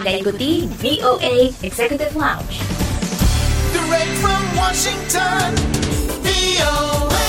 Anda ikuti VOA Executive Lounge. Direct from Washington, VOA.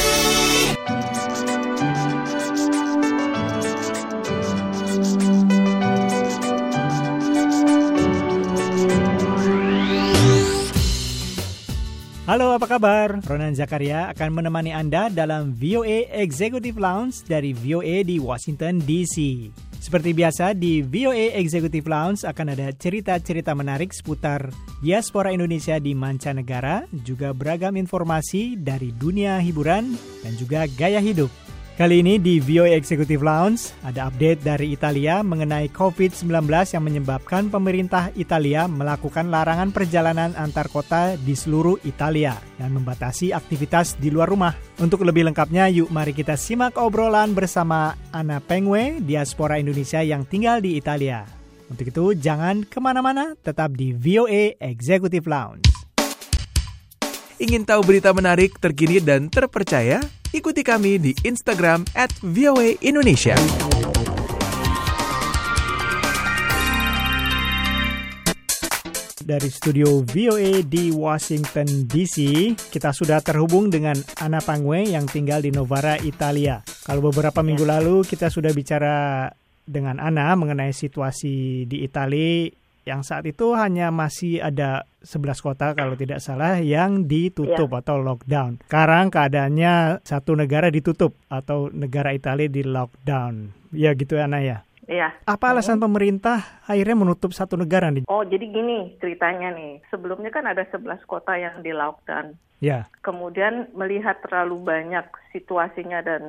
Halo, apa kabar? Ronan Zakaria akan menemani Anda dalam VOA Executive Lounge dari VOA di Washington DC. Seperti biasa, di VOA Executive Lounge akan ada cerita-cerita menarik seputar diaspora Indonesia di mancanegara, juga beragam informasi dari dunia hiburan dan juga gaya hidup. Kali ini di VOA Executive Lounge ada update dari Italia mengenai COVID-19 yang menyebabkan pemerintah Italia melakukan larangan perjalanan antar kota di seluruh Italia dan membatasi aktivitas di luar rumah. Untuk lebih lengkapnya, yuk mari kita simak obrolan bersama Ana Pengwe, diaspora Indonesia yang tinggal di Italia. Untuk itu, jangan ke mana-mana, tetap di VOA Executive Lounge. Ingin tahu berita menarik, terkini, dan terpercaya? Ikuti kami di Instagram at VOA Indonesia. Dari studio VOA di Washington DC, kita sudah terhubung dengan Ana Pangwe yang tinggal di Novara, Italia. Kalau beberapa minggu lalu kita sudah bicara dengan Ana mengenai situasi di Italia yang saat itu hanya masih ada 11 kota kalau tidak salah yang ditutup atau lockdown. Sekarang keadaannya satu negara ditutup atau negara Italia di lockdown. Ya gitu Ana ya. Iya. Apa alasan pemerintah akhirnya menutup satu negara nih? Oh, jadi gini ceritanya nih. Sebelumnya kan ada 11 kota yang di lockdown. Ya. Kemudian melihat terlalu banyak situasinya dan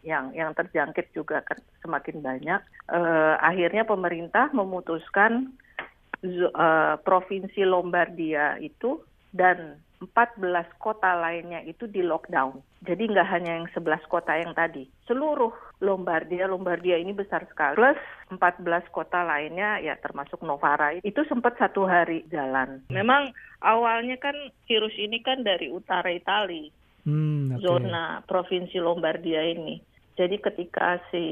yang yang terjangkit juga kan semakin banyak, eh, akhirnya pemerintah memutuskan eh, provinsi Lombardia itu dan 14 kota lainnya itu di lockdown. Jadi nggak hanya yang 11 kota yang tadi. Seluruh Lombardia, Lombardia ini besar sekali. Plus 14 kota lainnya ya termasuk Novara. Itu sempat satu hari jalan. Memang awalnya kan virus ini kan dari utara Italia Hmm, oke. zona provinsi Lombardia ini. Jadi ketika si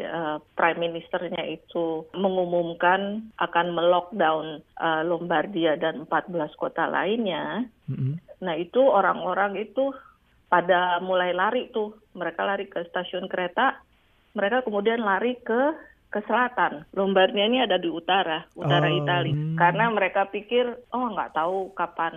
uh, prime ministernya itu mengumumkan akan melockdown uh, Lombardia dan 14 kota lainnya, Mm-mm. nah itu orang-orang itu pada mulai lari tuh. Mereka lari ke stasiun kereta, mereka kemudian lari ke ke selatan. Lombardia ini ada di utara, utara Oh, Italia. hmm. Karena mereka pikir, oh nggak tahu kapan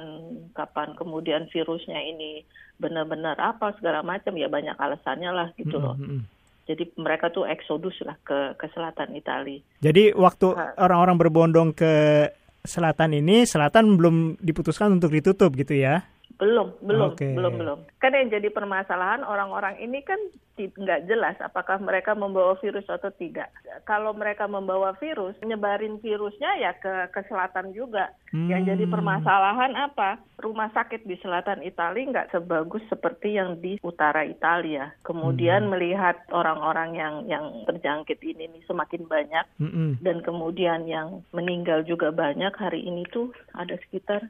kapan kemudian virusnya ini benar-benar apa segala macam ya banyak alasannya lah gitu loh. Mm-mm. Jadi mereka tuh eksodus lah ke ke selatan Italia. Jadi waktu Nah. orang-orang berbondong ke selatan ini, selatan belum diputuskan untuk ditutup gitu ya? Belum, belum, Oke. belum, belum. Kan yang jadi permasalahan orang-orang ini kan nggak jelas apakah mereka membawa virus atau tidak. Kalau mereka membawa virus, nyebarin virusnya ya ke ke selatan juga. Yang jadi Hmm. permasalahan apa? Rumah sakit di selatan Italia nggak sebagus seperti yang di utara Italia. Kemudian melihat orang-orang yang yang terjangkit ini nih semakin banyak Mm-mm. dan kemudian yang meninggal juga banyak hari ini tuh ada sekitar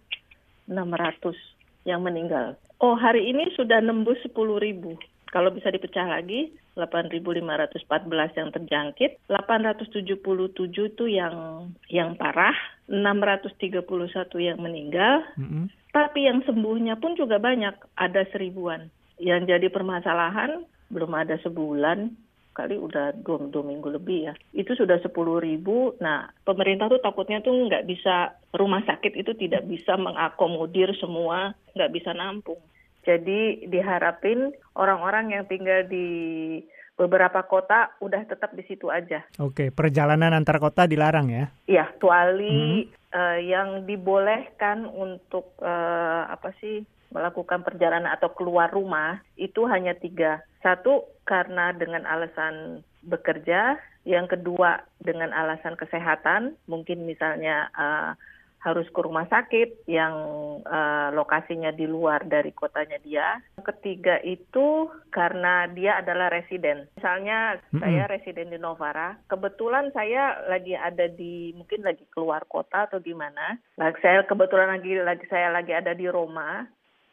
600 yang meninggal. Oh hari ini sudah nembus 10 ribu. Kalau bisa dipecah lagi, 8.514 yang terjangkit, 877 itu yang yang parah, 631 yang meninggal, Mm-mm. tapi yang sembuhnya pun juga banyak, ada seribuan. Yang jadi permasalahan belum ada sebulan, kali udah dua, dua minggu lebih ya. Itu sudah sepuluh ribu. Nah, pemerintah tuh takutnya tuh nggak bisa, rumah sakit itu tidak bisa mengakomodir semua, nggak bisa nampung. Jadi diharapin orang-orang yang tinggal di beberapa kota udah tetap di situ aja. Oke, perjalanan antar kota dilarang ya? Ya, kecuali eh, yang dibolehkan untuk eh, apa sih melakukan perjalanan atau keluar rumah itu hanya tiga. Satu karena dengan alasan bekerja, yang kedua dengan alasan kesehatan, mungkin misalnya eh, harus ke rumah sakit yang eh, lokasinya di luar dari kotanya dia. Ketiga itu karena dia adalah residen. Misalnya saya residen di Novara, kebetulan saya lagi ada di mungkin lagi keluar kota atau gimana. Lah saya kebetulan lagi lagi saya lagi ada di Roma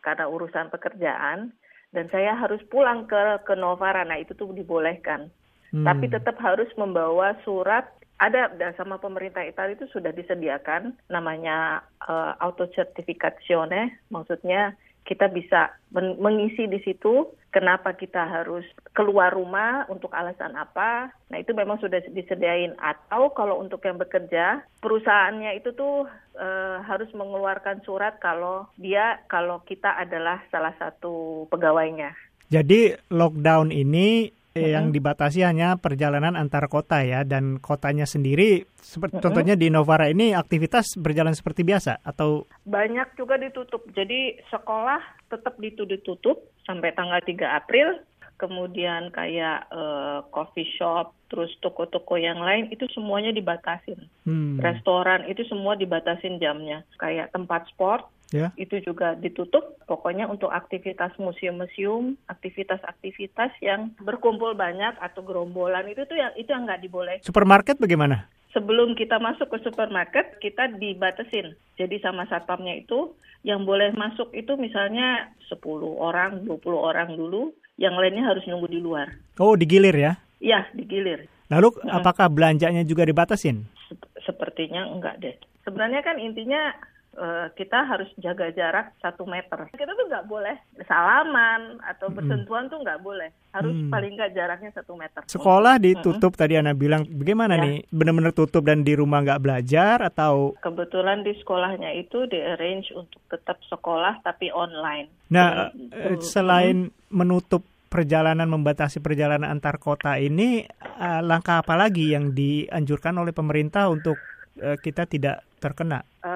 karena urusan pekerjaan dan saya harus pulang ke ke Novara. Nah, itu tuh dibolehkan. Hmm. Tapi tetap harus membawa surat ada da- sama pemerintah Italia itu sudah disediakan namanya uh, auto certificazione, maksudnya kita bisa men- mengisi di situ kenapa kita harus keluar rumah untuk alasan apa. Nah, itu memang sudah disediain atau kalau untuk yang bekerja, perusahaannya itu tuh eh, harus mengeluarkan surat kalau dia kalau kita adalah salah satu pegawainya. Jadi lockdown ini eh, yang dibatasi hanya perjalanan antar kota ya dan kotanya sendiri seperti contohnya di Novara ini aktivitas berjalan seperti biasa atau Banyak juga ditutup. Jadi sekolah tetap ditu- ditutup sampai tanggal 3 April. Kemudian kayak eh, coffee shop, terus toko-toko yang lain itu semuanya dibatasin. hmm, Restoran itu semua dibatasin jamnya. Kayak tempat sport ya itu juga ditutup. Pokoknya untuk aktivitas museum-museum, aktivitas-aktivitas yang berkumpul banyak atau gerombolan itu tuh yang itu yang nggak diboleh. supermarket bagaimana? Sebelum kita masuk ke supermarket, kita dibatasin. Jadi sama satpamnya itu yang boleh masuk itu misalnya 10 orang, 20 orang dulu, yang lainnya harus nunggu di luar. Oh digilir ya. Ya, digilir. Lalu apakah belanjanya juga dibatasin? Sep- Sepertinya enggak deh. Sebenarnya kan intinya eh, kita harus jaga jarak satu meter. Kita tuh nggak boleh salaman atau bersentuhan tuh nggak boleh. Harus Hmm. paling nggak jaraknya satu meter. Sekolah ditutup tadi Ana bilang bagaimana Ya. nih benar-benar tutup dan di rumah nggak belajar atau Kebetulan di sekolahnya itu di arrange untuk tetap sekolah tapi online. nah Hmm. eh, selain menutup perjalanan membatasi perjalanan antar kota ini eh, langkah apa lagi yang dianjurkan oleh pemerintah untuk kita tidak terkena? Eh,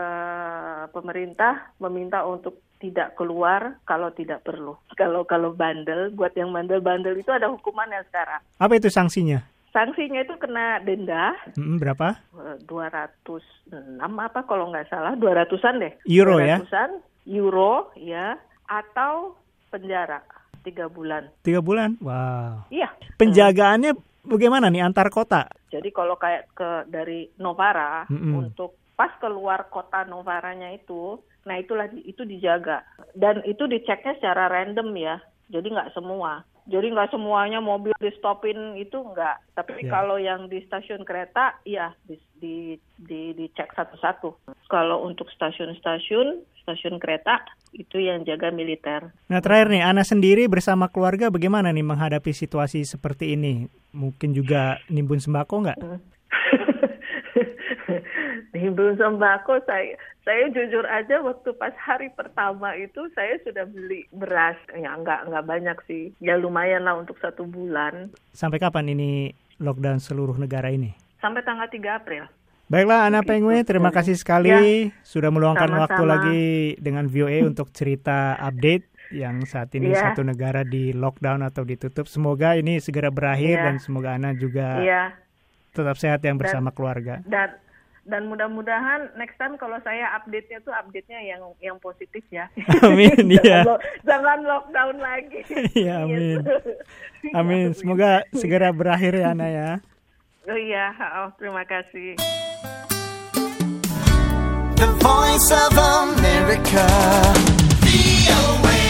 pemerintah meminta untuk tidak keluar kalau tidak perlu. Kalau kalau bandel, buat yang bandel-bandel itu ada hukumannya sekarang. Apa itu sanksinya? Sanksinya itu kena denda Mm, berapa? eh, 206 apa kalau nggak salah 200-an deh. Euro ya? 200-an euro ya atau penjara tiga bulan. Tiga bulan? Wow. Iya. Penjagaannya bagaimana nih antar kota? Jadi kalau kayak ke dari Novara Mm-mm. untuk pas keluar kota Novaranya itu, nah itulah di- itu dijaga dan itu diceknya secara random ya. Jadi nggak semua. Jadi nggak semuanya mobil di stopin itu nggak. Tapi Ya. kalau yang di stasiun kereta, iya di, di, di dicek satu-satu. Kalau untuk stasiun-stasiun, stasiun kereta itu yang jaga militer. Nah terakhir nih, Ana sendiri bersama keluarga bagaimana nih menghadapi situasi seperti ini? Mungkin juga nimbun sembako nggak? Himbau sembako saya saya jujur aja waktu pas hari pertama itu saya sudah beli beras ya nggak nggak banyak sih ya lumayan lah untuk satu bulan Sampai kapan ini lockdown seluruh negara ini? sampai tanggal 3 April. Baiklah Ana Pengwe, terima kasih sekali sudah meluangkan Sama-sama. waktu lagi dengan VOA untuk cerita update yang saat ini Iya. satu negara di lockdown atau ditutup. Semoga ini segera berakhir Iya. dan semoga Ana juga Iya tetap sehat yang bersama keluarga. dan dan mudah-mudahan next time kalau saya update-nya tuh update-nya yang yang positif ya. Amin, jangan, iya. lo- jangan lockdown lagi. Iya, amin. Gitu. Amin. Semoga segera berakhir ya Ana ya. Oh iya, oh, terima kasih. The voice of America. VOA.